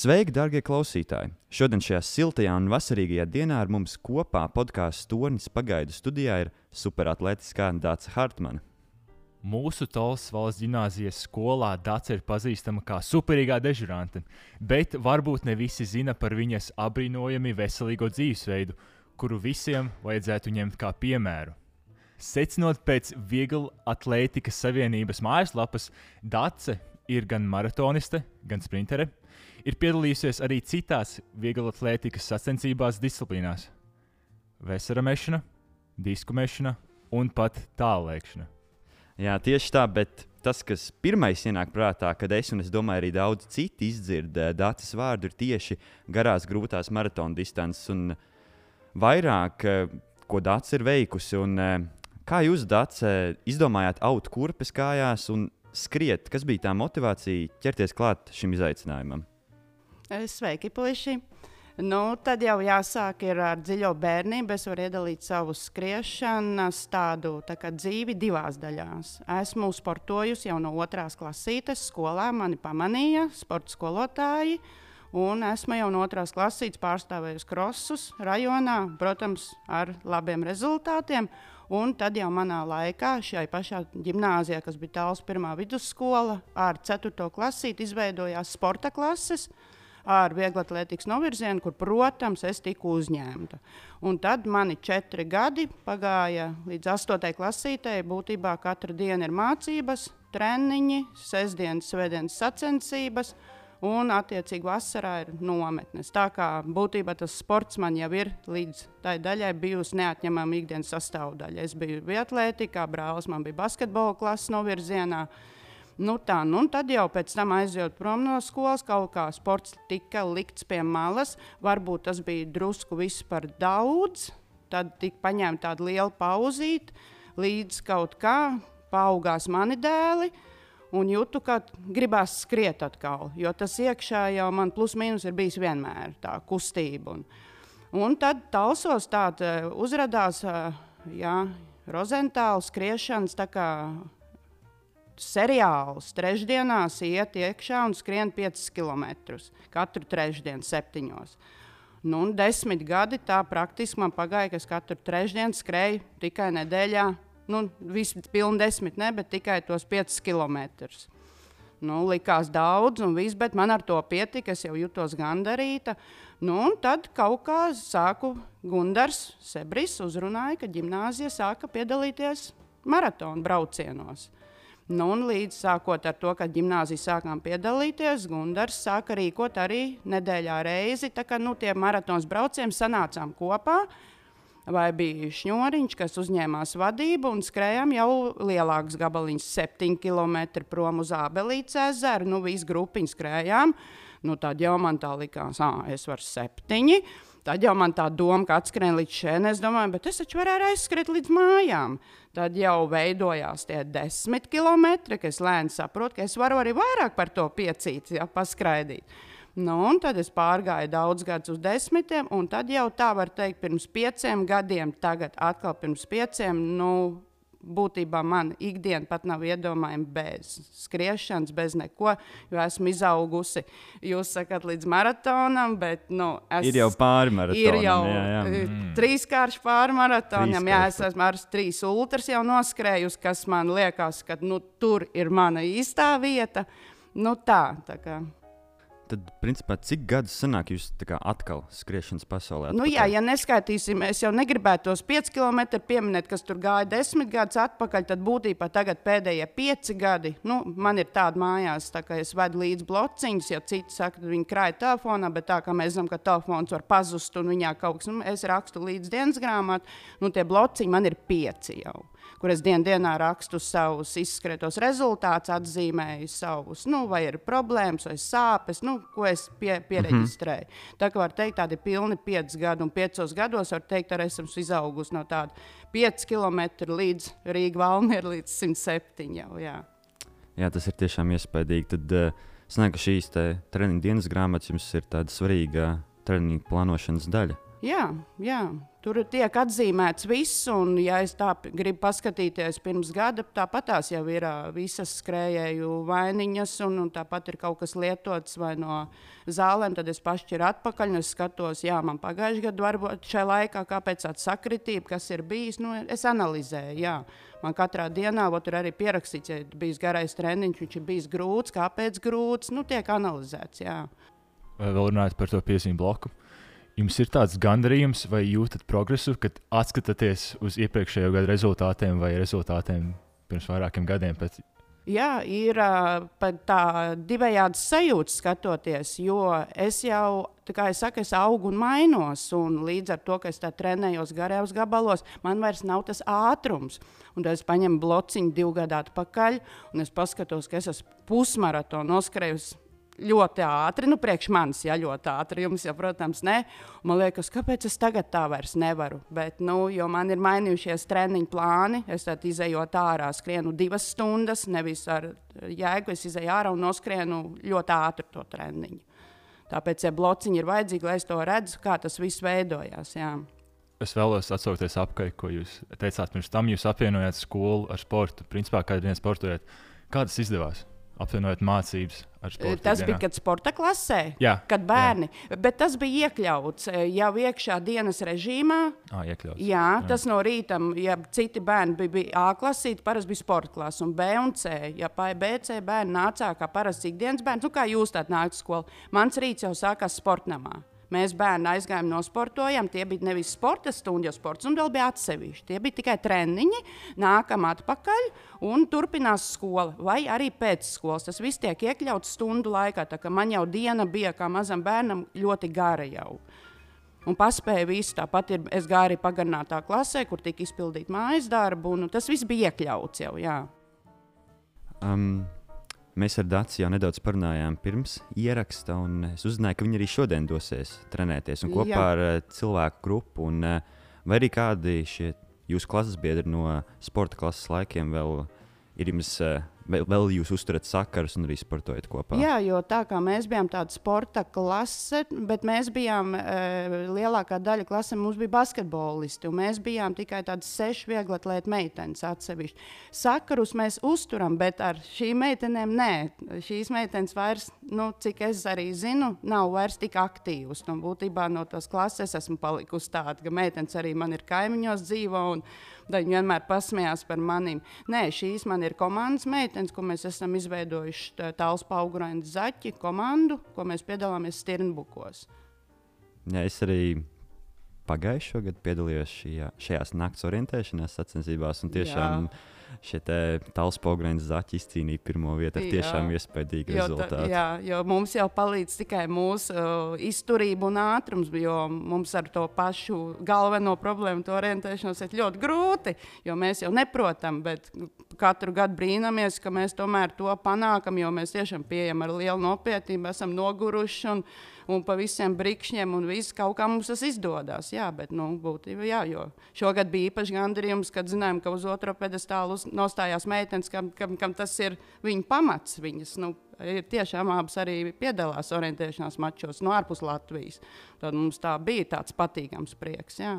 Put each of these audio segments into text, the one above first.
Sveiki, darbie klausītāji! Šodien šajā siltajā un vasarīgajā dienā ar mums kopā podkāstu tornis pagaidu studijā ir superatletiskā Dāca Hartmana. Mūsu Tolas valsts gimnāzijas skolā Dāca ir pazīstama kā superīgā dežurante, bet varbūt ne visi zina par viņas apbrīnojami veselīgo dzīvesveidu, kuru visiem vajadzētu ņemt kā piemēru. Secinot pēc Viegla atlētikas savienības mājaslapas, Dāca ir gan maratoniste, gan sprintere ir piedalījusies arī citās vieglatlētikas sacensībās disciplīnās - vesera mešana, disku mešana un pat tālēkšana. Jā, tieši tā, bet tas, kas pirmais ienāk prātā, kad es un es domāju, arī daudz citi izdzird eh, datus vārdu, ir tieši garās, grūtās maratona distances un vairāk, eh, ko Dārts ir veikusi. Un, eh, kā jūs, Dārts, izdomājāt aut kurpes kājās un skriet? Kas bija tā motivācija ķerties klāt šim izaicinājumam? Sveiki, puiši! Nu, tad jau jāsāk ar dziļo bērnību. Es varu iedalīt savu skriešanas tādu tā dzīvi divās daļās. Esmu sportojusi jau no otrās klasītes skolā. Mani pamanīja sporta skolotāji. Un esmu jau no otrās klasītes pārstāvējusi krosus rajonā, protams, ar labiem rezultātiem. Un tad jau manā laikā, šajā pašā gimnājā, kas bija tāls pirmā vidusskola, ar 4. klasīti izveidojās sporta klases ar vieglatlētikas novirzienu, kur, protams, es tiku uzņemta. Un tad mani četri gadi pagāja līdz astotai klasītei. Būtībā katra diena ir mācības, treniņi, sestdienas, svētdienas sacensības. Un, attiecīgi, vasarā ir nometnes. Tā kā būtībā tas sports man jau ir līdz tai daļai bijusi neatņemama ikdienas sastāvdaļa. Es biju vietlētikā, brālis man bija basketbola klases novirzienā. Nu, tā, nu, tad jau pēc tam aizjūt prom no skolas, kaut kā sports tika likts pie malas. Varbūt tas bija drusku viss par daudz. Tad tika paņemta tāda liela pauzīte, līdz kaut kā paaugās mani dēli. Un jūtu, ka gribās skriet atkal, jo tas iekšā jau man plus mīnus ir bijis vienmēr tā kustība. Un, un tad talsos tāda uzrādījās, jā, rozentāla skriešanas seriāls trešdienās iet iekšā un skrien 5 km katru trešdienu, septiņos. Nu, un desmit gadi tā praktiski man pagāja, ka es katru trešdienu skrēju tikai nedēļā. Nu, visi pilni desmit, ne, bet tikai tos 5 km. Nu, likās daudz, un viss, bet man ar to pietika. Es jau jutos gandarīta. Nu, tad kaut kā sāku Gunārs Sebris uzrunāja, ka gimnāzija sāka piedalīties maratona braucienos. Nu, un līdz sākot ar to, ka gimnāzijas sākām piedalīties, Gunārs sāka rīkot arī nedēļā reizi. Tā kā nu, tie maratons braucieni sanācām kopā. Vai bija šņūriņš, kas uzņēmās vadību un skrējām jau lielāks gabaliņš, 7 km prom uz Ābelītes ezeru. Nu, visi grupiņi skrējām. Nu, tad jau man tā likās, ah, es varu septiņi. Tad jau man tā doma, ka atskrien līdz šeit, es domāju, bet es taču varu aizskriet līdz mājām. Tad jau veidojās tie desmit kilometri, ka es lēni saprotu, ka es varu arī vairāk par to piecīt, ja paskraidīt. Nu, tad es pārgāju daudz gadus uz desmitiem, un tad jau tā var teikt, pirms pieciem gadiem, tagad atkal pirms pieciem. Nu, būtībā man ikdiena pat nav iedomājama bez skriešanas, bez neko, jo esmu izaugusi. Jūs sakat, līdz maratonam, bet nu, es, ir jau pāri maratonam. Ir jau jā, jā. Mm. trīskārši pāri maratonam. Jā, es esmu ar trīs ultras jau noskrējusi, kas man liekas, ka nu, tur ir mana īstā vieta. Nu, tā, tā kā tad, principā, cik gadus sanāk jūs atkal skriešanas pasaulē? Nu, jā, ja neskaitīsim, es jau negribētu tos 5 km pieminēt, kas tur gāja 10 gadus atpakaļ, tad būtībā tagad pēdējie 5 gadi. Nu, man ir tāda mājās, tā kā es vedu līdzi blociņus, ja citi saka, ka viņi krāja telefonā, bet tā kā mēs zinām, ka telefons var pazust un viņā kaut kas, nu, es rakstu līdzi dienas grāmatu, nu, tie blociņi man ir 5 jau kur es dien dienā rakstu savus izskrētos rezultātus, atzīmēju savus, nu, vai ir problēmas, vai sāpes, nu, ko es pie, pieregistrēju. Mm -hmm. Tā kā var teikt, tādi pilni pieci gadi, un piecos gados var teikt, arī esmu izaugusi no tāda 5 km līdz Rīgas valmiera līdz 107. Jau, jā. jā, tas ir tiešām iespaidīgi. Tad, uh, Sanāk, ka šīs treniņa dienas grāmatas jums ir tāda svarīga treniņa plānošanas daļa. Jā, jā, tur tiek atzīmēts viss, un, ja es tā gribu paskatīties pirms gada, tāpat tās jau ir visas skrējēju vainiņas, un, un tāpat ir kaut kas lietots vai no zālēm, tad es pašķiru atpakaļ, un es skatos, jā, man pagājušajā gadā varbūt šajā laikā, kāpēc tāda sakritība, kas ir bijis, nu, es analizēju, jā. Man katrā dienā tur arī pierakstīts, ja bijis garais treniņš, viņš ir bijis grūts, kāpēc grūts, nu, tiek analizēts, jā. Vēl runājot par to piezīmu bloku? Jums ir tāds gandarījums, vai jūtat progresu, kad atskatāties uz iepriekšējo gadu rezultātiem vai rezultātiem pirms vairākiem gadiem? Pēc... Jā, ir uh, tā divējādi sajūta skatoties, jo es jau, kā es saku, es augu un mainos. Un līdz ar to, ka es trenējos garajos gabalos, man vairs nav tas ātrums. Un tad es paņemu blociņu divu gadu atpakaļ, un es paskatos, ka es esmu pusmaratonu noskrējusi ļoti ātri, nu, priekš manis, ja ļoti ātri, jums jau, protams, ne. Man liekas, kāpēc es tagad tā vairs nevaru. Bet, nu, jo man ir mainījušies treniņu plāni, es tad izējot ārā, skrienu divas stundas, nevis ar jēgu, es izēju ārā un noskrienu ļoti ātri to treniņu. Tāpēc, ja blociņi ir vajadzīgi, lai es to redzu, kā tas viss veidojās. Jā. Es vēlos atsaukties apkārt, ko jūs teicāt pirms tam. Jūs apvienojāt skolu ar sportu. Principā, kad viens sportojat, kā tas izdevās? Apvienojot mācības ar sporta. Tas bija, kad sporta klasē, jā, kad bērni. Jā. Bet tas bija iekļauts e, jau iekšā dienas režīmā. À, iekļauts. jā, jā, tas no rīta, ja citi bērni bija, bija A klasīte, parasti bija sporta klase, un B un C. Ja B, C bērni nācā kā parasts ikdienas bērns, nu kā jūs tādā nākat skolā, mans rīts jau sākās sportnamā. Mēs bērni aizgājām, nosportojām. Tie bija nevis sporta stundas, jo sports un vēl bija atsevišķi. Tie bija tikai treniņi, nākam atpakaļ un turpinās skola. Vai arī pēc skolas. Tas viss tiek iekļauts stundu laikā. Man jau diena bija kā mazam bērnam ļoti gara jau. Un paspēja visu. Tāpat ir, es gāju arī pagarinātā klasē, kur tika izpildīta mājas darbu. Tas viss bija iekļauts jau. Jā. Um, Mēs ar Dāci jau nedaudz parunājām pirms ieraksta, un es uzzināju, ka viņi arī šodien dosies trenēties un kopā Jā. ar uh, cilvēku grupu. Un, uh, vai arī kādi šie jūsu klases biedri no sporta klases laikiem vēl ir jums uh, vēl, jūs uzturat sakarus un arī sportojat kopā. Jā, jo tā kā mēs bijām tāda sporta klase, bet mēs bijām e, lielākā daļa klase, mums bija basketbolisti, un mēs bijām tikai tādas seši vieglatlētu meitenes atsevišķi. Sakarus mēs uzturam, bet ar šīm meitenēm nē. Šīs meitenes vairs, nu, cik es arī zinu, nav vairs tik aktīvas. Nu, būtībā no tās klases esmu palikusi tāda, ka meitenes arī man ir kaimiņos dzīvo. Un, Viņi vienmēr pasmējās par maniem. Nē, šīs man ir komandas meitenes, ko mēs esam izveidojuši tālāk paugurainu zaķi komandu, ko mēs piedalāmies Stirnbukos. Jā, es arī pagājušā gada piedalījos šajā, šajās nakts orientēšanās sacensībās. Tiešām Jā šie tālspogreņa zaķi izcīnīja pirmo vietu ar tiešām iespaidīgu rezultātu. Tā, jā, jo mums jau palīdz tikai mūsu uh, izturība un ātrums, jo mums ar to pašu galveno problēmu, to orientēšanos ir ļoti grūti, jo mēs jau neprotam, bet katru gadu brīnamies, ka mēs tomēr to panākam, jo mēs tiešām pieejam ar lielu nopietnību, esam noguruši. Un, un pa visiem brīkšņiem, un viss kaut kā mums tas izdodas. Jā, bet nu, būtībā jā, jo šogad bija īpaši gandarījums, kad zinājām, ka uz otro pedestālu nostājās meitenes, kam, kam, kam tas ir viņa pamats. Viņas, nu, ir tiešām abas arī piedalās orientēšanās mačos no ārpus Latvijas. Tad mums tā bija tāds patīkams prieks. Jā.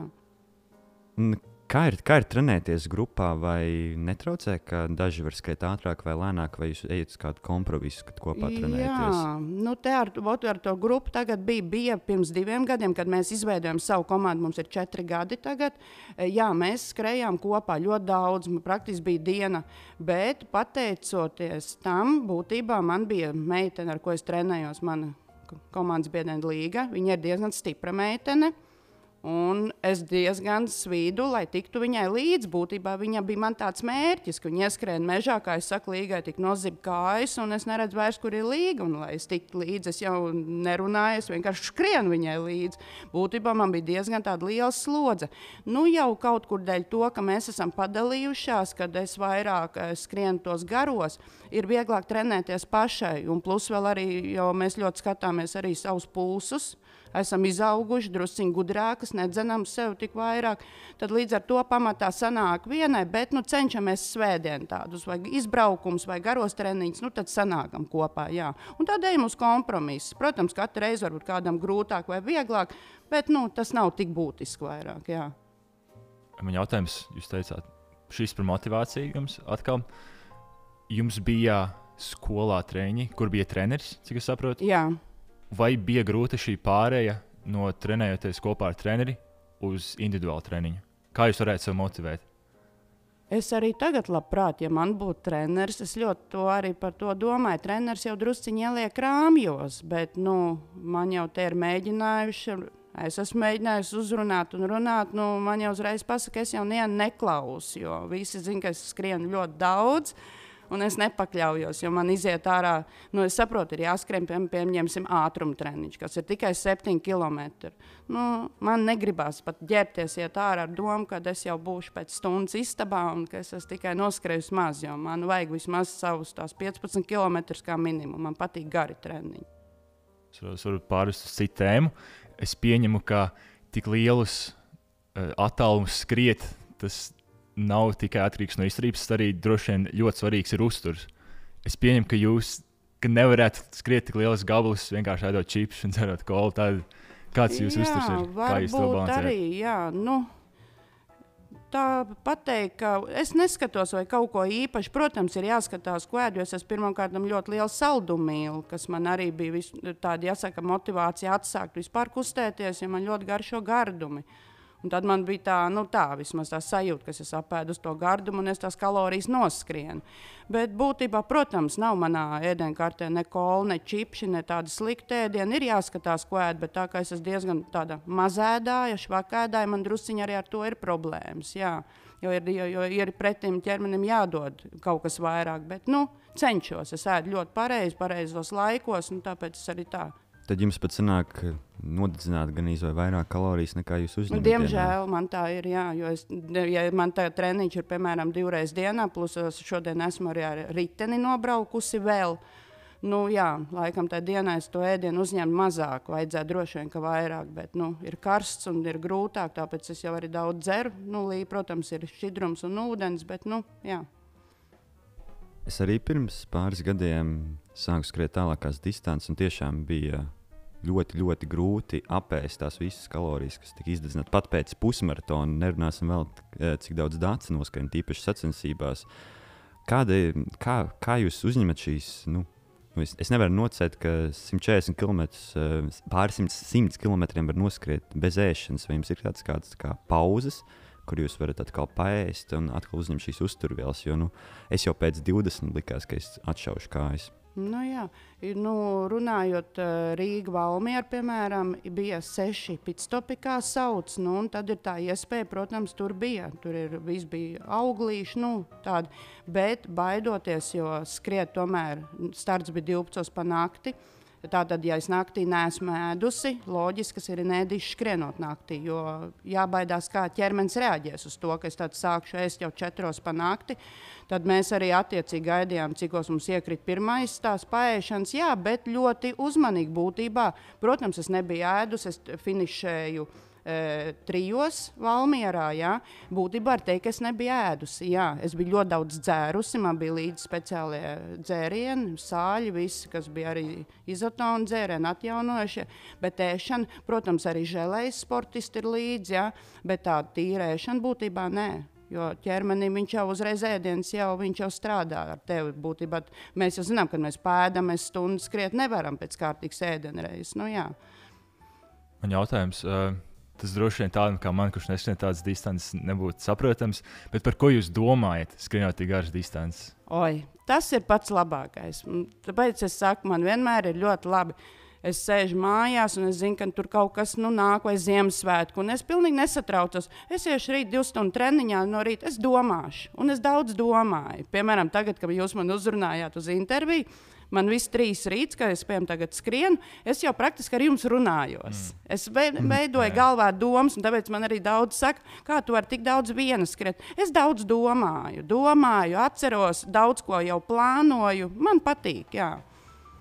Kā ir, kā ir trenēties grupā, vai netraucē, ka daži var skriet ātrāk vai lēnāk, vai jūs ejat uz kādu kompromisu, kad kopā trenējaties? Jā, nu te ar, ar to grupu tagad bija, bija pirms diviem gadiem, kad mēs izveidojam savu komandu. Mums ir četri gadi tagad. E, jā, mēs skrējām kopā ļoti daudz, praktiski bija diena. Bet pateicoties tam, būtībā man bija meitene, ar ko es trenējos, mana komandas biedrene Līga. Viņa ir diezgan stipra meitene. Un es diezgan svīdu, lai tiktu viņai līdzi. Būtībā viņa bija man tāds mērķis, ka viņa ieskrēja mežā, kā es saku, līgai tik nozib kājas, un es neredzu vairs, kur ir līga. Un, lai es tiktu līdzi, es jau nerunāju, es vienkārši skrienu viņai līdzi. Būtībā man bija diezgan liela slodze. Nu, jau kaut kur dēļ to, ka mēs esam padalījušās, kad es vairāk eh, skrienu tos garos, ir vieglāk trenēties pašai. Un plus vēl arī, jo mēs ļoti skatāmies arī savus pulsus esam izauguši, druskuļi gudrākas, nedzenam sev tik vairāk. Tad līdz ar to pamatā sanāk vienai, bet nu, cenšamies svētdien tādus, vai izbraukums, vai garos treniņus, nu tad sanākam kopā. Jā. Un tad ejam uz kompromisu. Protams, katru reizi varbūt kādam grūtāk vai vieglāk, bet nu, tas nav tik būtiski vairāk. Jā. Man jautājums, jūs teicāt, šis par motivāciju jums atkal. Jums bija skolā treniņi, kur bija treneris, cik es saprotu. Jā. Vai bija grūta šī pārēja no trenējoties kopā ar treneri uz individuālu treniņu? Kā jūs varētu sev motivēt? Es arī tagad, labprāt, ja man būtu treneris, es ļoti to arī par to domāju. Treneris jau drusciņi ieliek rāmjos, bet nu, man jau te ir mēģinājuši. Es esmu mēģinājis uzrunāt un runāt. Nu, man jau uzreiz pasaka, es jau neklausu, jo visi zina, ka es skrienu ļoti daudz. Uh, un es nepakļaujos, jo man iziet ārā, nu, es saprotu, ir jāskrien, pie, pieņemsim, ātruma treniņš, kas ir tikai 7 km. Nu, man negribās pat ģērbties, iet ārā ar domu, ka es jau būšu pēc stundas istabā un ka es esmu tikai noskrējusi maz, jo man vajag vismaz savus 15 km kā minimumu. Man patīk gari treniņi. Es varu pārvest uz citu tēmu. Es pieņemu, ka tik lielus uh, attālumus skriet, tas nav tikai atkarīgs no izturības, tas arī droši vien ļoti svarīgs ir uzturs. Es pieņemu, ka jūs ka nevarētu skriet tik liels gabalus, vienkārši ēdot čipsus un dzerot kolu. Tad, kāds jūs uzturs ir? Kā jūs to balansējat? Arī, jā, nu, tā pateikt, ka es neskatos vai kaut ko īpašu. Protams, ir jāskatās, ko ēdu. Es pirmkārt ļoti liels saldumīlis, kas man arī bija vis, tāda, jāsaka, motivācija atsākt vispār kustēties, ja man ļoti garšo gardumi. Uh, Un tad man bija tā, nu, tā vismaz tā sajūta, ka es apēdu to gardumu un es tās kalorijas noskrienu. Bet būtībā, protams, nav manā ēdienkartē ne kola, ne čipši, ne tāda slikta ēdiena. Ir jāskatās, ko ēd, bet tā kā es esmu diezgan mazēdāja, švakēdāja, man drusciņi arī ar to ir problēmas. Jā. Jo ir, jo, jo ir pretim ķermenim jādod kaut kas vairāk, bet nu, cenšos. Es ēdu ļoti pareizi, pareizos laikos, un tāpēc es arī tā tad jums pat sanāk nodedzināt gan izvēlēt vairāk kalorijas nekā jūs uzņemat. Diemžēl man tā ir. Jā, jo es, ja man tā treniņš ir piemēram divreiz dienā, plus šodien esmu arī ar riteni nobraukusi vēl. Nu, jā, laikam tajā dienā es to ēdienu uzņēmu mazāk, vajadzētu droši vien, ka vairāk, bet nu, ir karsts un ir grūtāk, tāpēc es jau arī daudz dzeru. Nu, lī, protams, ir šķidrums un ūdens, bet nu, jā. Es arī pirms pāris gadiem sāku skriet tālākās distances, un tiešām bija ļoti, ļoti grūti apēst tās visas kalorijas, kas tika izdedzinātas pat pēc pusmaratona. Nerunāsim vēl, eh, cik daudz dārza noskrien, tīpaši sacensībās. Kāda, kā, kā jūs uzņemat šīs? Nu, nu es, es nevaru nocēt, ka 140 km, pāri 100, 100 km var noskriet bez ēšanas, vai jums ir tāds kāds kā pauzes, kur jūs varat atkal paēst un atkal uzņemt šīs uzturvielas. Jo nu, es jau pēc 20 likās, ka es atšaušu kājas. Nu, jā, nu, runājot uh, Rīgā, Valmjerā, piemēram, bija seši pitstopi, kā sauc. Nu, tad ir tā iespēja, protams, tur bija. Tur ir, bija auglīši, nu, tādi. Bet baidoties, jo skriet tomēr starts bija 12 pa nakti. Uh, Tātad, ja es naktī neesmu ēdusi, loģiski, ka ir nēdīši skrienot naktī, jo jābaidās, kā ķermenis reaģēs uz to, ka es sākšu ēst jau četros pa nakti. Tad mēs arī attiecīgi gaidījām, cik mums iekrita pirmais tās paēšanas. Jā, bet ļoti uzmanīgi būtībā. Protams, es nebiju ēdus, es finišēju e, trijos Valmjerā. Jā. Būtībā var teikt, ka es nebiju ēdusi. Jā. Es biju ļoti daudz dzērusi, man bija līdzi speciālie dzērieni, sāļi, visi, kas bija arī izotona dzērieni, atjaunojušie. Bet ēšana, protams, arī žēlējas sportisti ir līdzi, jā, bet tā tīrēšana būtībā nē. Jo ķermenim viņš jau uzreiz ēdienas jau, jau strādā ar tevi. Būtībā mēs jau zinām, ka mēs pēdām, mēs stundu skriet nevaram pēc kārtīgas ēdienreizes. Nu, jā. Man jautājums, Tas droši vien tādam kā man, kurš neskrien tādas distances, nebūtu saprotams. Bet par ko jūs domājat, skrienot tik garas distances? Oi, tas ir pats labākais. Tāpēc es saku, man vienmēr ir ļoti labi. Es sēžu mājās, un es zinu, ka tur kaut kas nu, nāk, vai Ziemassvētku. Es pilnīgi nesatraucos. Es iešu rīt, divu stundu treniņā no rīta. Es domāšu, un es daudz domāju. Piemēram, tagad, kad jūs man uzrunājāt uz interviju, man viss trīs rīts, kad es piemēram tagad skrienu, es jau praktiski ar jums runājos. Mm. Es mm, veidoju mm, galvā domas, un tāpēc man arī daudz saka, kā tu vari tik daudz viena skriet. Es daudz domāju, domāju, atceros, daudz ko jau plānoju. Man patīk, jā.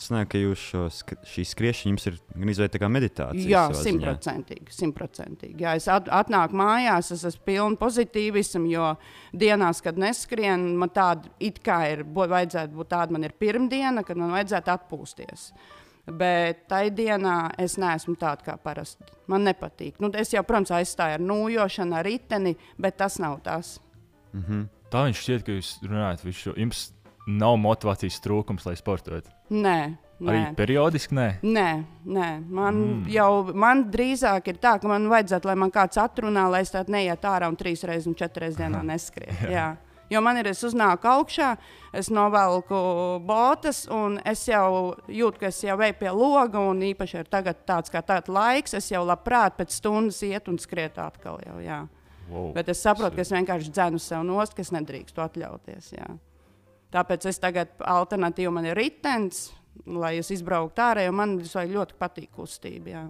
Domāju, ka jūs šo šī skriešana jums ir gan izveidota kā meditācija. Jā, simtprocentīgi. simtprocentīgi. Jā, es at, atnāku mājās, es esmu pilna pozitīvisma, jo dienās, kad neskrienu, man tāda it kā ir, vajadzētu būt tāda, man ir pirmdiena, kad man vajadzētu atpūsties. Bet tajā dienā es neesmu tāda kā parasti. Man nepatīk. Nu, es jau, protams, aizstāju ar nūjošanu, ar riteni, bet tas nav tas. Mhm. Tā viņš šķiet, ka jūs runājat visu šo. Jums nav motivācijas trūkums, lai sportotu. Nē, nē. Arī periodiski nē. Nē, nē. Man mm. jau man drīzāk ir tā, ka man vajadzētu, lai man kāds atrunā, lai es tādu neietu ārā un trīs reizes un četras reizes dienā neskrietu. Jā. Jo man ir, es uznāku augšā, es novelku botas, un es jau jūtu, ka es jau eju pie loga, un īpaši ir tagad tāds kā tāds laiks, es jau labprāt pēc stundas iet un skriet atkal. Jau, jā. Wow. Bet es saprotu, ka es vienkārši dzēnu sev nost, ka es nedrīkstu atļauties. Jā. Tāpēc es tagad alternatīvu man ir ritenis, lai es izbrauktu ārā, jo man ļoti patīk kustība. Jā.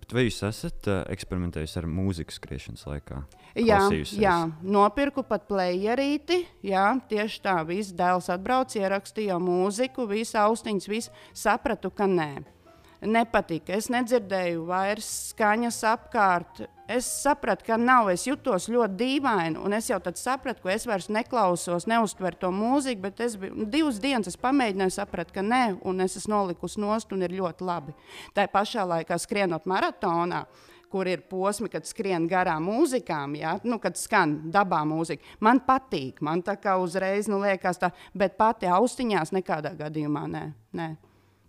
Bet vai jūs esat uh, eksperimentējis ar mūziku skriešanas laikā? Jā, jā, nopirku pat playerīti. Jā, tieši tā, viss dēls atbrauc, ierakstīja mūziku, visu austiņas, visu sapratu, ka nē. Nepatika. Es nedzirdēju vairs skaņas apkārt. Es sapratu, ka nav. Es jutos ļoti dīvaini. Un es jau tad sapratu, ka es vairs neklausos, neuztveru to mūziku. Bet es biju nu, divas dienas, es pamēģināju, saprat, ka nē, un es esmu nolikusi nost, un ir ļoti labi. Tā pašā laikā skrienot maratonā kur ir posmi, kad skrien garām mūzikām, ja? nu, kad skan dabā mūzika. Man patīk, man tā kā uzreiz nu, liekas, tā, bet pati austiņās nekādā gadījumā nē. nē.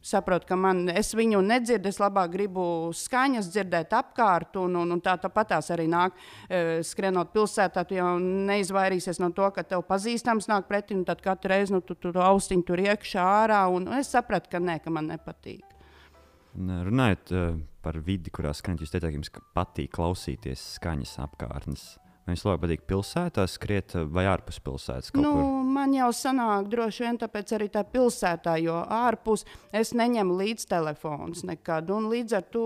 Saprotu, ka man, es viņu nedzirdu, es labāk gribu skaņas dzirdēt apkārt, un, un, un tā tāpatās arī nāk, e, skrienot pilsētā. Tu jau neizvairīsies no to, ka tev pazīstams nāk pretī, un tad katru reizi nu, tu tur tu austiņu tur iekšā ārā, un es sapratu, ka nē, ka man nepatīk. Un, uh, Runājot uh, par vidi, kurā skanat, jūs teicāt, ka jums patīk klausīties skaņas apkārtnes. Vai jums labāk patīk pilsētā skriet uh, vai ārpus pilsētas? Nu, kur? man jau sanāk, droši vien tāpēc arī tā pilsētā, jo ārpus es neņemu līdzi telefons nekad. Un līdz ar to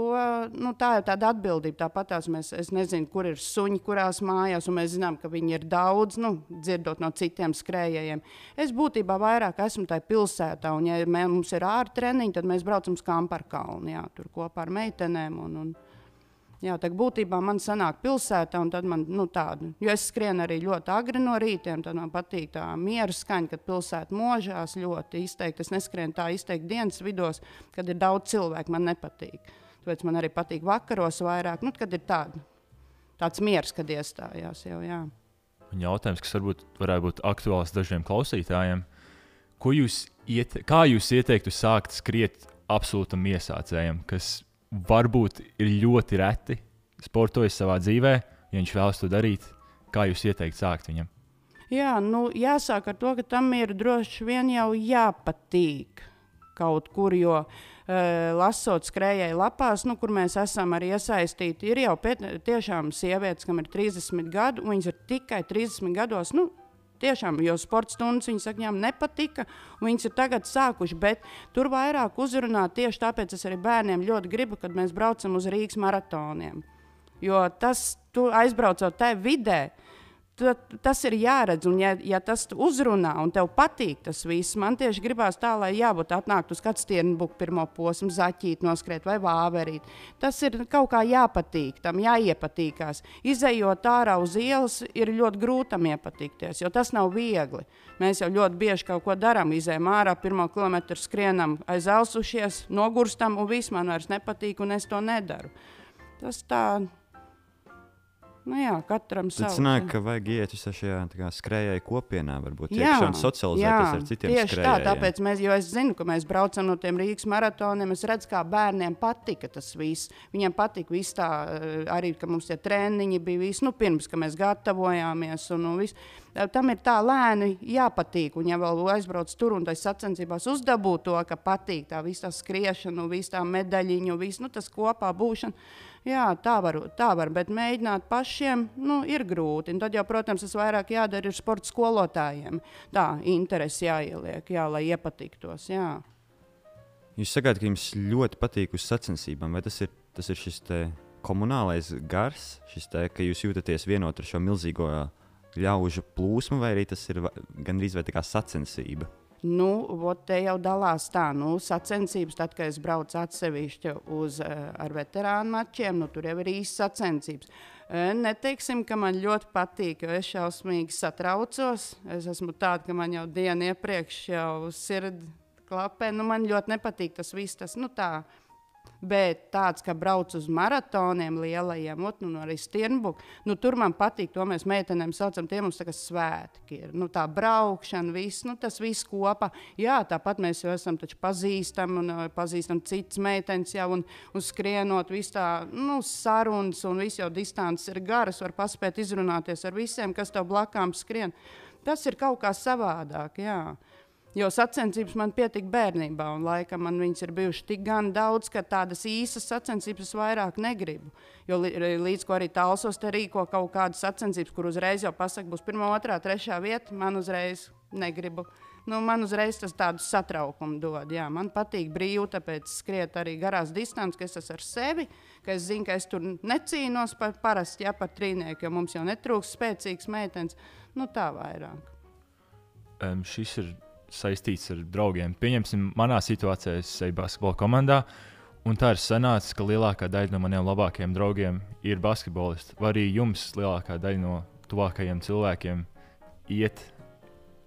nu, tā ir tāda atbildība. Tāpat mēs, es nezinu, kur ir suņi, kurās mājās, un mēs zinām, ka viņi ir daudz, nu, dzirdot no citiem skrējējiem. Es būtībā vairāk esmu tajā pilsētā, un ja mē- mums ir ārtreniņi, tad mēs braucam uz Kamparkalnu, jā, tur kopā ar meitenēm. Un, un, Jā, tā būtībā man sanāk pilsētā, un tad man nu, tāda, jo es skrienu arī ļoti agri no rītiem, tad man patīk tā miera skaņa, kad pilsēta možās ļoti izteikti. Es neskrienu tā izteikti dienas vidos, kad ir daudz cilvēku, man nepatīk. Tāpēc man arī patīk vakaros vairāk, nu, kad ir tāda, tāds miers, kad iestājās jau, jā. Un jautājums, kas varbūt varētu būt aktuāls dažiem klausītājiem, ko jūs iete, kā jūs ieteiktu sākt skriet absolūtam iesācējam, kas varbūt ir ļoti reti sportojis savā dzīvē, ja viņš vēlas to darīt, kā jūs ieteiktu sākt viņam? Jā, nu, jāsāk ar to, ka tam ir droši vien jau jāpatīk kaut kur, jo uh, lasot skrējēju lapās, nu, kur mēs esam arī iesaistīti, ir jau pēt, tiešām sievietes, kam ir 30 gadi, un viņas ir tikai 30 gados. Nu, Tiešām, jo sporta stundas viņas saka, viņām nepatika, un viņas ir tagad sākušas. Bet tur vairāk uzrunā tieši tāpēc es arī bērniem ļoti gribu, kad mēs braucam uz Rīgas maratoniem. Jo tas, tu aizbraucot tajā vidē, tu, tas ir jāredz. Un, ja, ja tas uzrunā un tev patīk tas viss, man tieši gribās tā, lai jābūt atnāktu uz kādu stienbuku pirmo posmu, zaķīt, noskriet vai vāverīt. Tas ir kaut kā jāpatīk, tam jāiepatīkās. Izejot ārā uz ielas, ir ļoti grūti tam iepatikties, jo tas nav viegli. Mēs jau ļoti bieži kaut ko darām, izējām ārā, pirmo kilometru skrienam, aizelsušies, nogurstam, un viss man vairs nepatīk, un es to nedaru. Tas tā. Nu jā, katram Tad savs. sanāk, ka vajag iet visā šajā tā skrējēju kopienā, varbūt un socializēties ar citiem tieši tā, skrējējiem. tāpēc mēs, jo es zinu, ka mēs braucam no tiem Rīgas maratoniem. Es redzu, kā bērniem patika tas viss. Viņiem patika viss tā, eh, arī, ka mums tie treniņi bija viss, nu, pirms, ka mēs gatavojāmies. Un, un viss. Tam ir tā lēni jāpatīk. Un, ja vēl aizbrauc tur un tas sacensībās uzdabūt to, ka patīk tā visa skriešana, visa tā medaļiņa, viss nu, tas kopā būšana. Jā, tā var, tā var, bet mēģināt pašiem nu, ir grūti. Un tad jau, protams, tas vairāk jādara ir sporta skolotājiem. Tā interesi jāieliek, jā, lai iepatiktos. Jā. Jūs sakāt, ka jums ļoti patīk uz sacensībām, vai tas ir, tas ir šis komunālais gars, šis te, ka jūs jūtaties vienot ar šo milzīgo ļaužu plūsmu, vai arī tas ir gandrīz vai tā kā sacensība? Nu, ot, te jau dalās tā, nu, sacensības, tad, kad es braucu atsevišķi uz, uh, ar veterānu mačiem, nu, tur jau ir īsts sacensības. Uh, neteiksim, ka man ļoti patīk, jo es šausmīgi satraucos. Es esmu tāda, ka man jau dienu iepriekš jau sirds klapē. Nu, man ļoti nepatīk tas viss. Tas, nu, tā, Bet tāds, ka brauc uz maratoniem lielajiem, ot, nu, arī Stirnbuku, nu, tur man patīk, to mēs meitenēm saucam, tie mums tā kā svētki ir. Nu, tā braukšana, viss, nu, tas viss kopā. Jā, tāpat mēs jau esam pazīstami un pazīstam citas meitenes jau un, un skrienot, viss tā, nu, sarunas un viss jau distances ir garas, var paspēt izrunāties ar visiem, kas tev blakām skrien. Tas ir kaut kā savādāk, jā. Jo sacensības man pietika bērnībā, un laikam man viņas ir bijušas tik daudz, ka tādas īsas sacensības es vairāk negribu. Jo līdz ko arī tālsos te rīko kaut kādas sacensības, kur uzreiz jau pasaka, būs pirmā, otrā, trešā vieta, man uzreiz negribu. Nu, man uzreiz tas tādu satraukumu dod. Jā, man patīk brīvi, tāpēc skriet arī garās distances, ka es esmu ar sevi, ka es zinu, ka es tur necīnos par parasti, ja par trīnieku, jo mums jau netrūks spēcīgs meitenes. Nu, tā vairāk. Um, šis ir saistīts ar draugiem. Pieņemsim, manā situācijā es eju basketbola komandā. Un tā ir sanācis, ka lielākā daļa no maniem labākajiem draugiem ir basketbolisti. Vai arī jums lielākā daļa no tuvākajiem cilvēkiem iet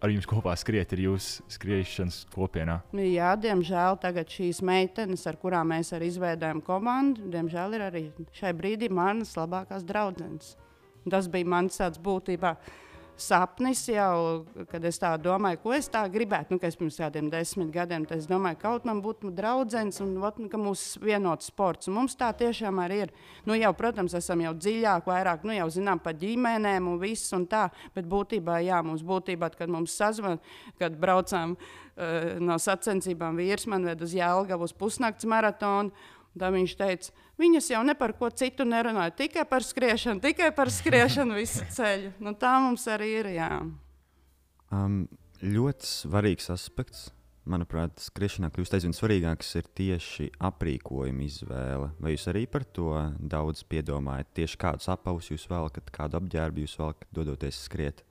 ar jums kopā skriet, ir jūsu skriešanas kopienā? Jā, diemžēl tagad šīs meitenes, ar kurām mēs arī izveidojam komandu, diemžēl ir arī šai brīdī manas labākās draudzenes. Tas bija mans tāds būtībā sapnis jau, kad es tā domāju, ko es tā gribētu. Nu, es pirms kādiem desmit gadiem es domāju, ka kaut man būtu draugs un ot, nu, ka mūsu vienots sports. Un mums tā tiešām arī ir. Nu, jau, protams, esam jau dziļāk, vairāk nu, jau zinām par ģimenēm un viss un tā. Bet būtībā, jā, mums būtībā, kad mums sazvanīja, kad braucām uh, no sacensībām, vīrs man ved uz Jēlgavu uz pusnakts maratonu. Tā viņš teica, viņas jau ne par ko citu nerunāja, tikai par skriešanu, tikai par skriešanu visu ceļu. Nu, tā mums arī ir. Jā. Um, ļoti svarīgs aspekts, manuprāt, skriešanā kļūst aizvien svarīgāks, ir tieši aprīkojuma izvēle. Vai jūs arī par to daudz piedomājat? Tieši kādus apavus jūs vēlaties, kādu apģērbu jūs vēlaties, dodoties skriet?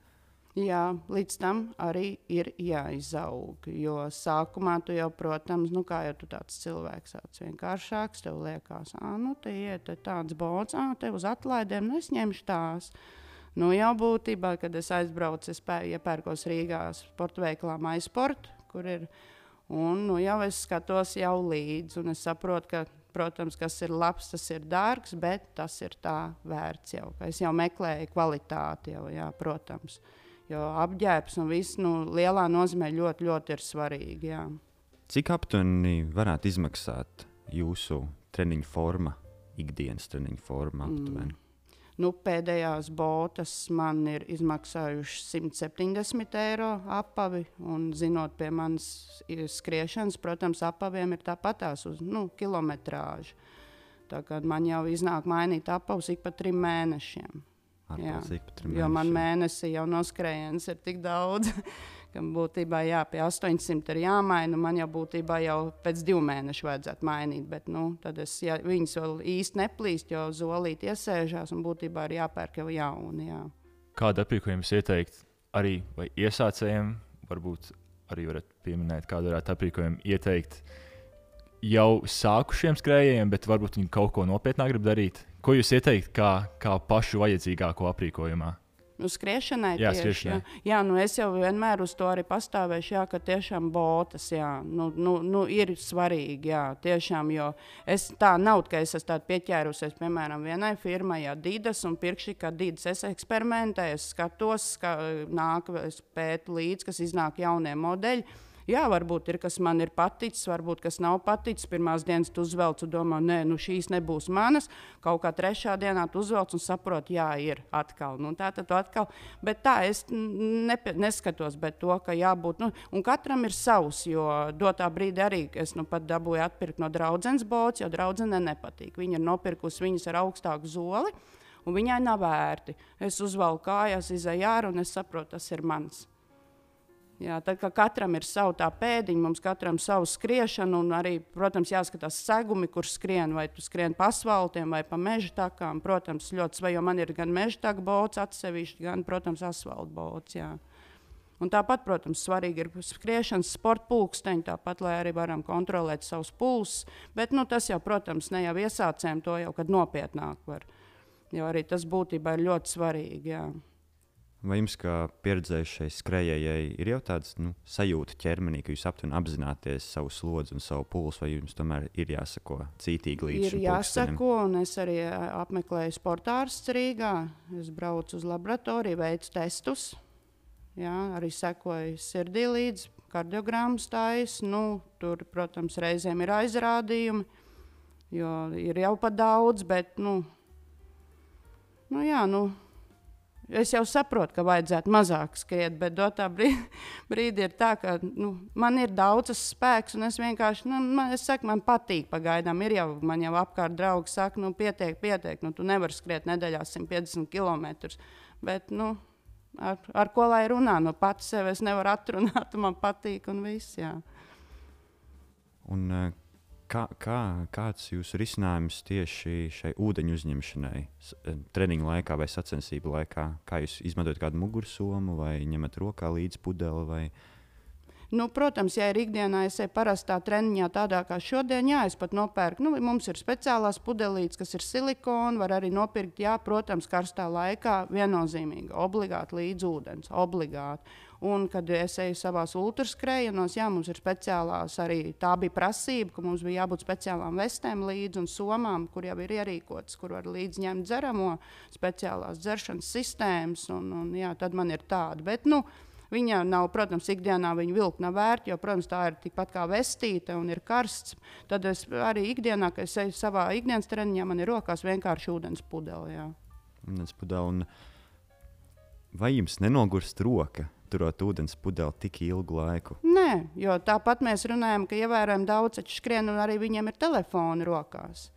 Jā, līdz tam arī ir jāizaug. Jo sākumā tu jau, protams, nu, kā jau tu tāds cilvēks, tāds vienkāršāks, tev liekas, ah, nu, te iet tāds bots, ah, te uz atlaidēm, nu, es ņemšu tās. Nu, jau būtībā, kad es aizbraucu, es iepērkos Rīgā sporta veikalā MySport, kur ir, un nu, jau es skatos jau līdzi, un es saprotu, ka protams, kas ir labs, tas ir dārgs, bet tas ir tā vērts jau. Es jau meklēju kvalitāti, jau, jā, protams. Jo apģērbs un viss nu, lielā nozīmē ļoti, ļoti ir svarīgi. Jā. Cik aptuveni varētu izmaksāt jūsu treniņu forma, ikdienas treniņu forma? Aptuveni? Mm. Nu, pēdējās botas man ir izmaksājušas 170 eiro apavi. Un, zinot, pie manas skriešanas, protams, apaviem ir tāpatās uz nu, kilometrāžu. Tā kā man jau iznāk mainīt apavus ik pa trim mēnešiem. Jo man mēnesi jau noskrējiens ir tik daudz, ka būtībā jā, pie 800 ir jāmaina. Man jau būtībā jau pēc divu mēnešu vajadzētu mainīt. Bet nu, tad es, ja viņas vēl īsti neplīst, jo zolīti iesēžās un būtībā ir jāpērk jau jauni. Jā. Kādu aprīkojumu ieteikt arī iesācējiem? Varbūt arī varat pieminēt, kādu varētu aprīkojumu ieteikt jau sākušiem skrējējiem, bet varbūt viņi kaut ko nopietnāk grib darīt. Ko jūs ieteiktu kā, kā pašu vajadzīgāko aprīkojumā? Nu, skriešanai jā, tieši, skriešanai. Jā. jā, nu es jau vienmēr uz to arī pastāvēšu, jā, ka tiešām botas jā, nu, nu, nu, ir svarīgi. Jā, tiešām, jo es tā nav, ka es esmu pieķērusies, piemēram, vienai firmai, Adidas, un pirkši, ka Adidas es eksperimentēju, es skatos, ka nāk, es pētu līdzi, kas iznāk jaunie modeļi Jā, varbūt ir kas man ir paticis, varbūt kas nav paticis. Pirmās dienas tu uzvelc un domā, nē, nu šīs nebūs manas. Kaut kā trešā dienā tu uzvelc un saproti, jā, ir atkal. Nu, tā tad atkal. Bet tā es nepe, neskatos, bet to, ka jābūt. Nu, un katram ir savs, jo dotā brīdī arī es nu pat dabūju atpirkt no draudzenes bots, jo draudzenei nepatīk. Viņa ir nopirkusi viņas ar augstāku zoli. Un viņai nav vērti. Es uzvelku kājās, izēju ārā un es saprotu, tas ir mans. Jā, tad, katram ir sava tā pēdiņa, mums katram ir sava skriešana, un arī, protams, jāskatās segumi, kur skrien, vai tu skrien pa asfaltiem vai pa meža takām. Protams, ļoti svarīgi, jo man ir gan meža taka bots atsevišķi, gan, protams, asfalta bots. Jā. Un tāpat, protams, svarīgi ir skriešanas, sporta pulksteņi, tāpat, lai arī varam kontrolēt savus pulsus. Bet nu, tas jau, protams, ne jau iesācējiem, to jau kad nopietnāk var. Jo arī tas būtībā ir ļoti svarīgi. Jā. Vai jums, kā pieredzējušai skrejējai, ir jau tāds nu, sajūta ķermenī, ka jūs aptuveni apzināties savu slodzi un savu pulsu, vai jums tomēr ir jāsako cītīgi līdzi? Ir jāsako, un es arī apmeklēju sporta ārstu Rīgā. Es braucu uz laboratoriju, veicu testus. Jā, arī sekoju sirdī līdzi, kardiogrammas tājas. Nu, tur, protams, reizēm ir aizrādījumi, jo ir jau pa daudz, bet, nu, nu jā, nu Es jau saprotu, ka vajadzētu mazāk skriet, bet dotā brīdī, brīdī ir tā, ka nu, man ir daudz spēks, un es vienkārši, nu, man, es saku, man patīk pagaidām. Ir jau, man jau apkārt draugi saka, nu, pietiek, pietiek, nu, tu nevari skriet nedēļā 150 km. Bet, nu, ar, ar ko lai runā? No nu, pats sev es nevaru atrunāt, man patīk un viss. Jā. Un, uh, Kā, kā, kāds ir jūsu risinājums tieši šai ūdeņu uzņemšanai, eh, treniņa laikā vai sacensību laikā? Kā jūs izmantojat kādu mugursomu vai ņemat rokā līdzi pudeli? Vai... Nu, protams, ja ir ikdienā, es eju parastā treniņā, tādā kā šodien, jā, es pat nopērku. Nu, mums ir speciālās pudelītes, kas ir silikona, var arī nopirkt, jā, protams, karstā laikā viennozīmīgi, obligāti līdz ūdens. Obligāti. Un, kad es eju savā ultraskrējienos, jā, mums ir speciālās arī tā bija prasība, ka mums bija jābūt speciālām vestēm līdzi un somām, kur jau ir ierīkotas, kur var līdzi ņemt dzeramo, speciālās dzeršanas sistēmas. Un, un, jā, tad man ir tāda. Bet, nu, Viņa nav, protams, ikdienā viņa vilka nav vērta, jo, protams, tā ir tikpat kā vestīta un ir karsts. Tad es arī ikdienā, kad es eju savā ikdienas treniņā, man ir rokās vienkārši ūdens pudele. Jā. Ūdens pudele. Vai jums nenogurst roka? Turot ūdens pudeli tik ilgu laiku? Nē, jo tāpat mēs runājam, ka ievērojami daudz skrien un arī viņiem ir telefoni rokās.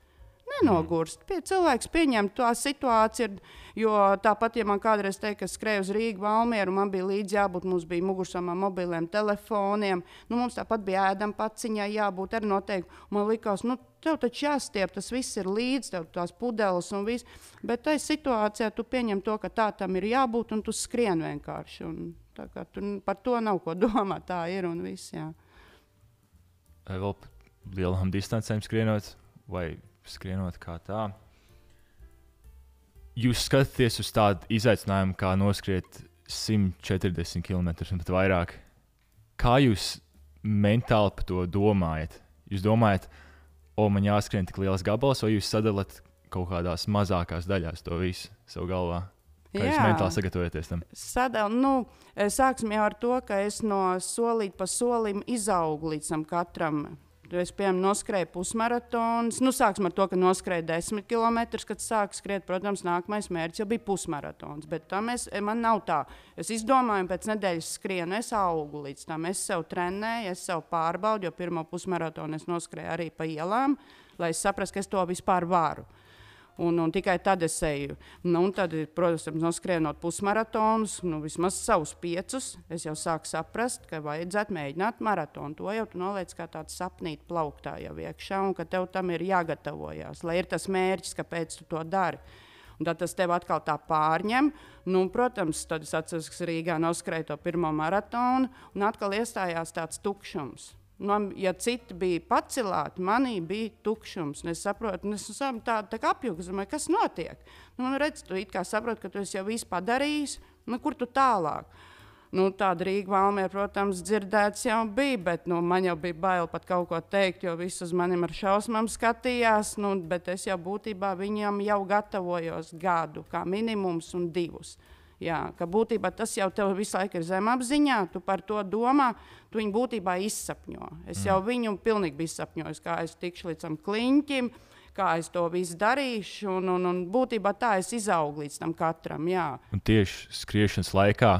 Nenogurst. Pie, cilvēks pieņem to situāciju, jo tāpat, ja man kādreiz teica, ka skrēju uz Rīgas valmieru, man bija līdzi jābūt, mums bija mugursomā mobiliem telefoniem, nu, mums tāpat bija ēdama paciņai jābūt arī noteikti. Man likās, nu, tev taču jāstiep, tas viss ir līdzi, tev tās pudeles un viss. Bet tajā situācijā tu pieņem to, ka tā tam ir jābūt un tu skrien vienkārši. Un Tur par to nav ko domāt. Tā ir un viss. Jā. Vai vēl lielām distancēm skrienot, vai skrienot kā tā? Jūs skatāties uz tādu izaicinājumu, kā noskriet 140 km un pat vairāk. Kā jūs mentāli par to domājat? Jūs domājat, o, man jāskrien tik liels gabals, vai jūs sadalāt kaut kādās mazākās daļās to visu savā galvā? Kā Jā. jūs mentāli sagatavojaties tam? Sadal, nu, sāksim jau ar to, ka es no solīta pa solim izaugu līdz tam katram. Es, piemēram, noskrēju pusmaratonu. Nu, sāksim ar to, ka noskrēju 10 km. Kad sāku skriet, protams, nākamais mērķis jau bija pusmaratons. Bet tam es, man nav tā. Es izdomāju, pēc nedēļas skrienu, es augu līdz tam. Es sev trenēju, es sev pārbaudu, jo pirmo pusmaratonu es noskrēju arī pa ielām, lai es saprastu, ka es to vispār varu. Un, un tikai tad es eju. Nu, tad, protams, noskrienot pusmaratonus, nu, vismaz savus piecus, es jau sāku saprast, ka vajadzētu mēģināt maratonu. To jau tu noliec kā tādu sapnīti plauktā jau iekšā, un ka tev tam ir jāgatavojas, lai ir tas mērķis, kāpēc tu to dari. Un tad tas tev atkal tā pārņem. Nu, protams, tad es atceros, ka Rīgā noskrēju to pirmo maratonu, un atkal iestājās tāds tukšums. Man, ja citi bija pacelāti, manī bija tukšums. Es saprotu, es esmu tāda tā apjūga, domāju, kas notiek. Nu, man redz, tu kā saproti, ka tu jau visu padarījis, nu, kur tu tālāk. Nu, tāda Rīga valmē, protams, dzirdēts jau bija, bet nu, man jau bija bail pat kaut ko teikt, jo visi uz maniem ar šausmām skatījās. Nu, bet es jau būtībā viņam jau gatavojos gadu, kā minimums un divus. Jā, ka būtībā tas jau tev visu laiku ir zemapziņā, tu par to domā, tu viņu būtībā izsapņo. Es mm. jau viņu pilnīgi biju izsapņojis, kā es tikšu līdz tam kliņķim, kā es to visu darīšu, un, un, un būtībā tā es izaugu līdz tam katram. Tieši skriešanas laikā,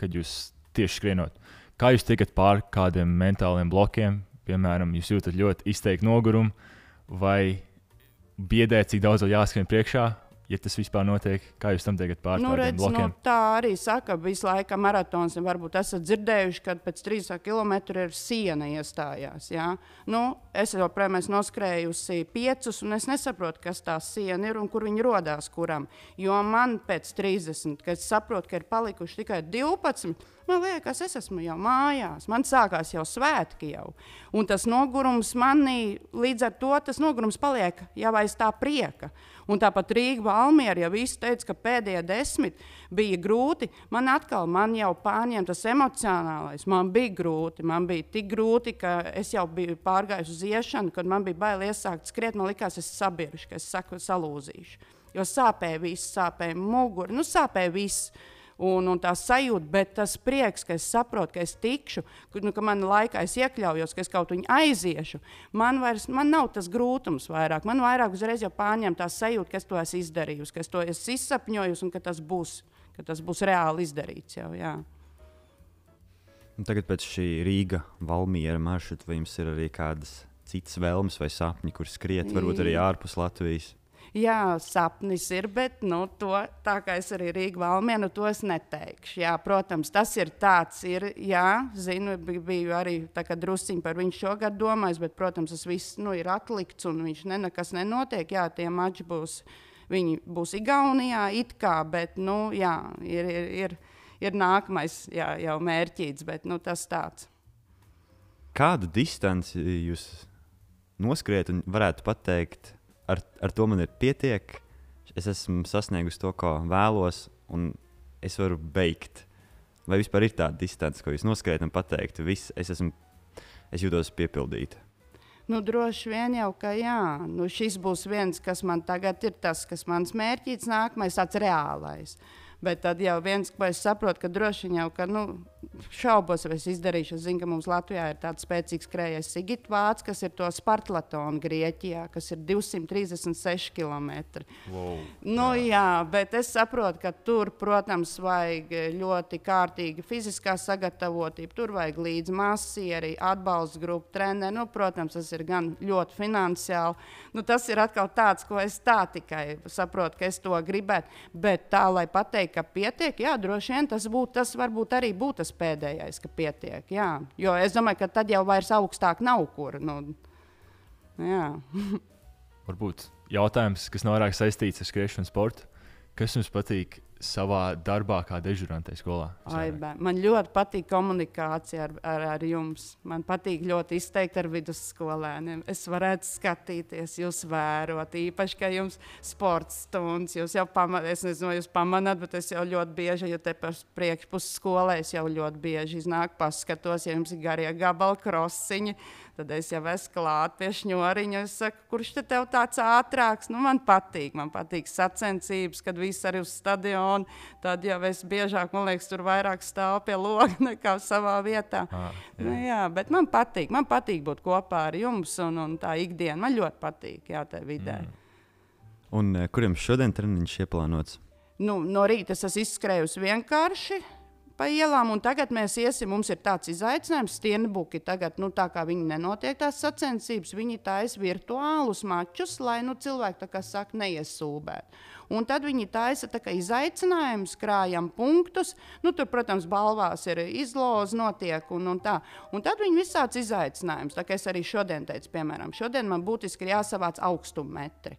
kad jūs tieši skrienot, kā jūs tiekat pāri kādiem mentāliem blokiem, piemēram, jūs jūtat ļoti izteikti nogurumu, vai biedēt, cik daudz vēl jāskrien priekšā, ja tas vispār notiek, kā jūs tam teikt pār Nu, redz, nu, blokiem? tā arī saka, visu laiku maratons. Varbūt esat dzirdējuši, ka pēc 3 km ir siena iestājās. Jā? Nu, es jau protams esmu noskrējusi piecus, un es nesaprotu, kas tā siena ir un kur radās kuram. Jo man pēc 30, kad es saprotu, ka ir palikuši tikai 12, man liekas, es esmu jau mājās. Man sākās jau svētki jau. Un tas nogurums manī, līdz ar to tas nogurums paliek jau aiz tā prieka. Un tāpat Rīga Valmiera jau viss teica, ka pēdējie desmit bija grūti. Man atkal man jau pārņēma tas emocionālais. Man bija grūti. Man bija tik grūti, ka es jau biju pārgājis uz iešanu, kad man bija bail iesākt skriet. Man liekas, es sabiršu, ka es saku, salūzīšu. Jo sāpēja viss, sāpēja mugura, nu sāpēja viss un, un tā sajūta, bet tas prieks, ka es saprotu, ka es tikšu, ka, nu, ka man laikā es iekļaujos, ka es kaut kur aiziešu. Man, vairs, man nav tas grūtums vairāk. Man vairāk uzreiz jau pārņem tā sajūta, ka es to esmu izdarījusi, ka es to esmu izsapņojusi un ka tas būs, ka tas būs reāli izdarīts. Jau, jā. Un tagad pēc šī Rīga valmiera maršruta, jums ir arī kādas citas vēlmes vai sapņi, kur skriet, varbūt arī ārpus Latvijas? Jā, sapnis ir, bet nu, to, tā kā es arī Rīgā valmienu, to es neteikšu. Jā, protams, tas ir tāds, ir, jā, zinu, bi- biju arī drusciņi par viņu šogad domājis, bet, protams, tas viss nu, ir atlikts un viņš ne, nekas nenotiek. Jā, tie mači būs, viņi būs Igaunijā, it kā, bet, nu, jā, ir, ir, ir, ir nākamais jā, jau mērķīts, bet nu, tas tāds. Kādu distanci jūs noskriet un varētu pateikt, ar, ar to man ir pietiek. Es esmu sasniegusi to, ko vēlos, un es varu beigt. Vai vispār ir tāda distance, ko jūs noskriet un pateikt, viss, es, esmu, es jūtos piepildīta. Nu, droši vien jau, ka jā, nu, šis būs viens, kas man tagad ir tas, kas mans mērķis, nākamais, tāds reālais. Bet tad jau viens, ko es saprotu, ka droši vien jau, ka nu, šaubos, vai es izdarīšu. Es zinu, ka mums Latvijā ir tāds spēcīgs krējējs Sigits Vācis, kas ir to Spartlatonu Grieķijā, kas ir 236 km. Wow. Nu, jā. jā, bet es saprotu, ka tur, protams, vajag ļoti kārtīgi fiziskā sagatavotība. Tur vajag līdzi masieri, atbalsta grupu, treneri. Nu, protams, tas ir gan ļoti finansiāli. Nu, tas ir atkal tāds, ko es tā tikai saprotu, ka es to gribētu. Bet tā, lai pateiktu, ka pietiek, jā, droši vien tas būtu, tas varbūt arī būtu tas pēdējais, ka pietiek. Jā. Jo es domāju, ka tad jau vairs augstāk nav kur. Nu, jā. Varbūt jautājums, kas nav vairāk saistīts ar skriešanu sportu. Kas jums patīk savā darbā, kā dežurantē skolā? Ai, man ļoti patīk komunikācija ar, ar, ar jums. Man patīk ļoti izteikti ar vidusskolēniem. Es varētu skatīties, jūs vērot, īpaši, ka jums sports stundas, jūs jau pamanāt, es nezinu, jūs pamanāt, bet es jau ļoti bieži, ja te par priekšpuses skolē, es jau ļoti bieži iznāku paskatos, ja jums ir garie gabali krosiņi. Tad es jau esmu klāt pie šņoriņa. Es saku, kurš te tev tāds ātrāks? Nu, man patīk, man patīk sacensības, kad viss arī uz stadionu. Tad jau es biežāk, man liekas, tur vairāk stāvu pie loga nekā savā vietā. Ah, jā. Nu, jā, bet man patīk, man patīk būt kopā ar jums un, un tā ikdiena. Man ļoti patīk, jā, tā vidē. Mm. Un eh, kuriem šodien treniņš ieplānots? Nu, no rīta es esmu izskrējusi vienkārši pa ielām, un tagad mēs iesim. Mums ir tāds izaicinājums, stienbuki. Tagad, nu, tā kā viņi nenotiek tās sacensības, viņi taisa virtuālus mačus, lai nu, cilvēki, tā kā saka, neiesūbētu. Un tad viņi taisa tā kā izaicinājumus, krājam punktus. Nu, tur, protams, balvās ir izloze, notiek un, un tā. Un tad viņi visāds izaicinājums. Tā kā es arī šodien teicu, piemēram, šodien man būtiski ir jāsavāc augstummetri.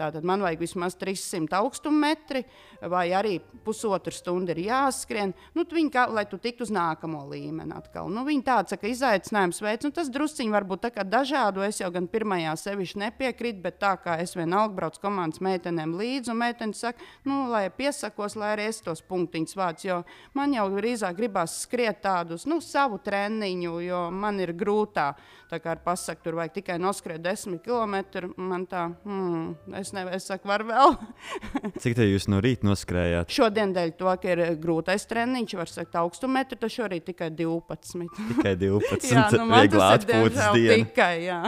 Tātad man vajag vismaz 300 augstummetri, vai arī pusotru stundu ir jāskrien. Nu, viņi, kā, lai tu tiktu uz nākamo līmeni atkal. Nu, viņi tāds saka, izaicinājums veids, nu, tas drusciņi varbūt tā kā dažādu. Es jau gan pirmajā sevišķi nepiekrītu, bet tā kā es vienalga braucu komandas meitenēm līdzi, un meitenes saka, nu, lai piesakos, lai arī es tos punktiņus vācu, jo man jau drīzāk gribās skriet tādus, nu, savu treniņu, jo man ir grūtāk. Tā kā ar pasaku tur vajag tikai noskriet 10 km, man tā, hmm, es nevaru, es saku, var vēl. Cik te jūs no rīta noskrējāt? Šodien dēļ to, ka ir grūtais treniņš, var sakt, augstumetru, tad šorīt tikai 12. Tikai 12. jā, nu man tas ir diemžēl tikai, jā.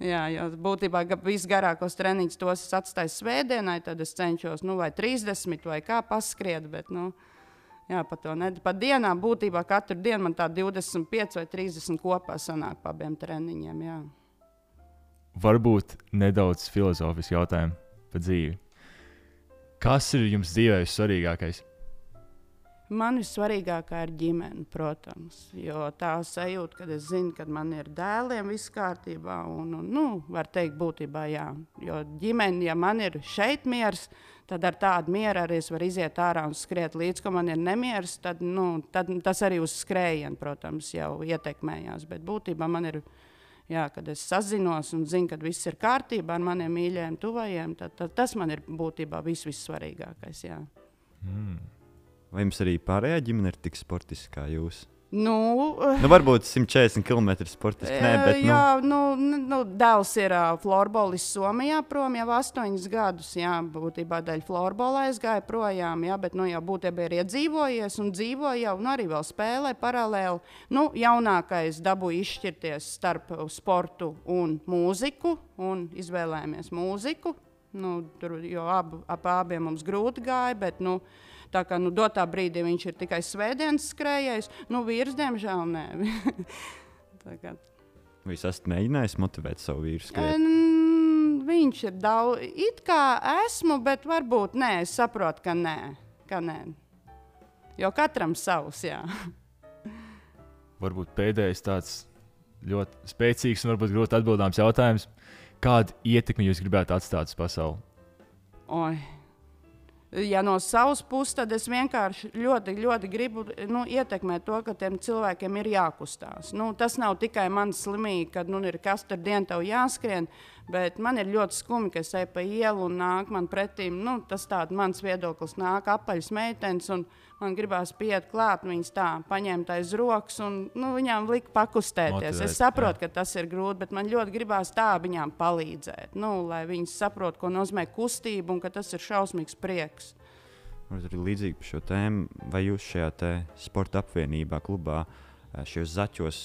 Jā, jo būtībā ga- visgarākos treniņus tos es atstāju svētdienai, tad es cenšos, nu, vai 30 vai kā paskriet, bet, nu, jā, pa to ne. Pa dienām būtībā katru dienu man tā 25 vai 30 kopā sanāk pa abiem treniņiem, jā. Varbūt nedaudz filozofisks jautājums par dzīvi. Kas ir jums dzīvē svarīgākais? Man vissvarīgākā ir ģimene, protams. Jo tā sajūta, kad es zinu, ka man ir dēliem viss kārtībā, un, un nu, var teikt, būtībā jā. Jo ģimene, ja man ir šeit miers, tad ar tādu mieru arī es varu iziet ārā un skriet līdz, ka man ir nemieris. Tad, nu, tad tas arī uz skrējienu, protams, jau ietekmējās. Bet būtībā man ir. Jā, kad es sazinos un zinu, ka viss ir kārtībā ar maniem mīļajiem, tuvajiem, tad, tad tas man ir būtībā viss vissvarīgākais. Jā. Mm. Vai jums arī pārējā ģimene ir tik sportiska kā jūs? Nu, Nu, varbūt 140 km sportiski. Nē, bet nu, jā, nu, nu, dēls ir uh, florbolis Somijā prom jau astoņus gadus. Jā, būtībā dēļ florbola aizgāja projām, jā, bet nu, jau būtībā ir iedzīvojies un dzīvo jau, nu, arī vēl spēlē paralēli. Nu, jaunākais dabūja izšķirties starp sportu un mūziku, un izvēlējāmies mūziku. Nu, tur jau ab, ap abiem mums grūti gāja, bet nu, tā kā nu, dotā brīdī viņš ir tikai svētdienas skrējējs, nu, vīrs, diemžēl, nē. Tā kā- vai jūs esat mēģinājis motivēt savu vīru? Mm, Viņš ir daudz, it kā esmu, bet varbūt nē, es saprotu, ka nē. Ka nē. Jo katram savs, jā. Varbūt pēdējais tāds ļoti spēcīgs un varbūt grūti atbildāms jautājums. Kādu ietekmi jūs gribētu atstāt uz pasauli? Oi. Ja no savas puses, tad es vienkārši ļoti, ļoti gribu nu, ietekmēt to, ka tiem cilvēkiem ir jākustās. Nu, tas nav tikai mans slimīgi, kad nu, ir katru dienu jāskrien, bet man ir ļoti skumji, ka es eju pa ielu un nāk man pretī. Nu, tas tāds mans viedoklis, nāk apaļas meitenes, un man gribās pieiet klāt, viņas tā paņemt aiz rokas un nu, viņām likt pakustēties. Motivēt, es saprotu, ka tas ir grūti, bet man ļoti gribās tā viņām palīdzēt, nu, lai viņas saprotu, ko nozīmē kustība un ka tas ir šausmīgs prieks. Varbūt arī līdzīgi par šo tēmu, vai jūs šajā sporta apvienībā, klubā, šajos zaķos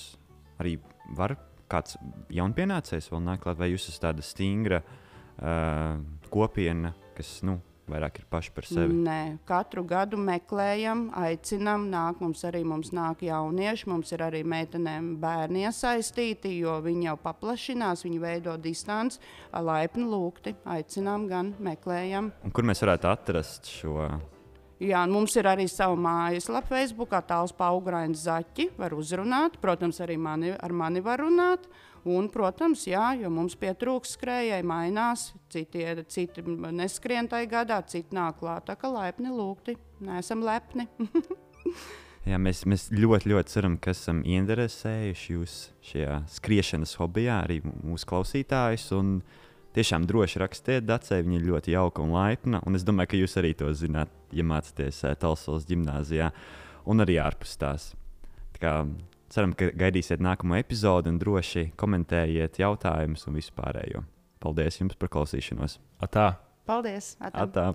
arī var kāds jaunpienācējs vēl nāk klāt, vai jūs esat tāda stingra uh, kopiena, kas nu, vairāk ir paši par sevi? Nē, katru gadu meklējam, aicinām, nāk mums arī mums nāk jaunieši, mums ir arī meitenēm bērni iesaistīti, jo viņi jau paplašinās, viņi veido distanci, laipni lūgti, aicinām gan meklējam. Un kur mēs varētu atrast šo? Jā, mums ir arī sava mājaslapa, Facebook, tāls paugraini zaķi, var uzrunāt. Protams, arī mani, ar mani var runāt. Un, protams, jā, jo mums pietrūks skrējēji, mainās, citi, citi neskrien tajā gadā, citi nāk klāt. Tā kā laipni lūgti, neesam lepni. Jā, mēs, mēs ļoti, ļoti ceram, ka esam ieinteresējuši jūs šajā skriešanas hobijā, arī mūsu klausītājus. Un tiešām droši rakstiet, Dacei, viņa ir ļoti jauka un laipna. Un es domāju, ka jūs arī to zināt, ja mācāties eh, Talsolas gimnājā un arī ārpus tās. Tā kā ceram, ka gaidīsiet nākamo epizodi un droši komentējiet jautājumus un vispārējo. Paldies jums par klausīšanos! Atā! Paldies! Atam. Atā!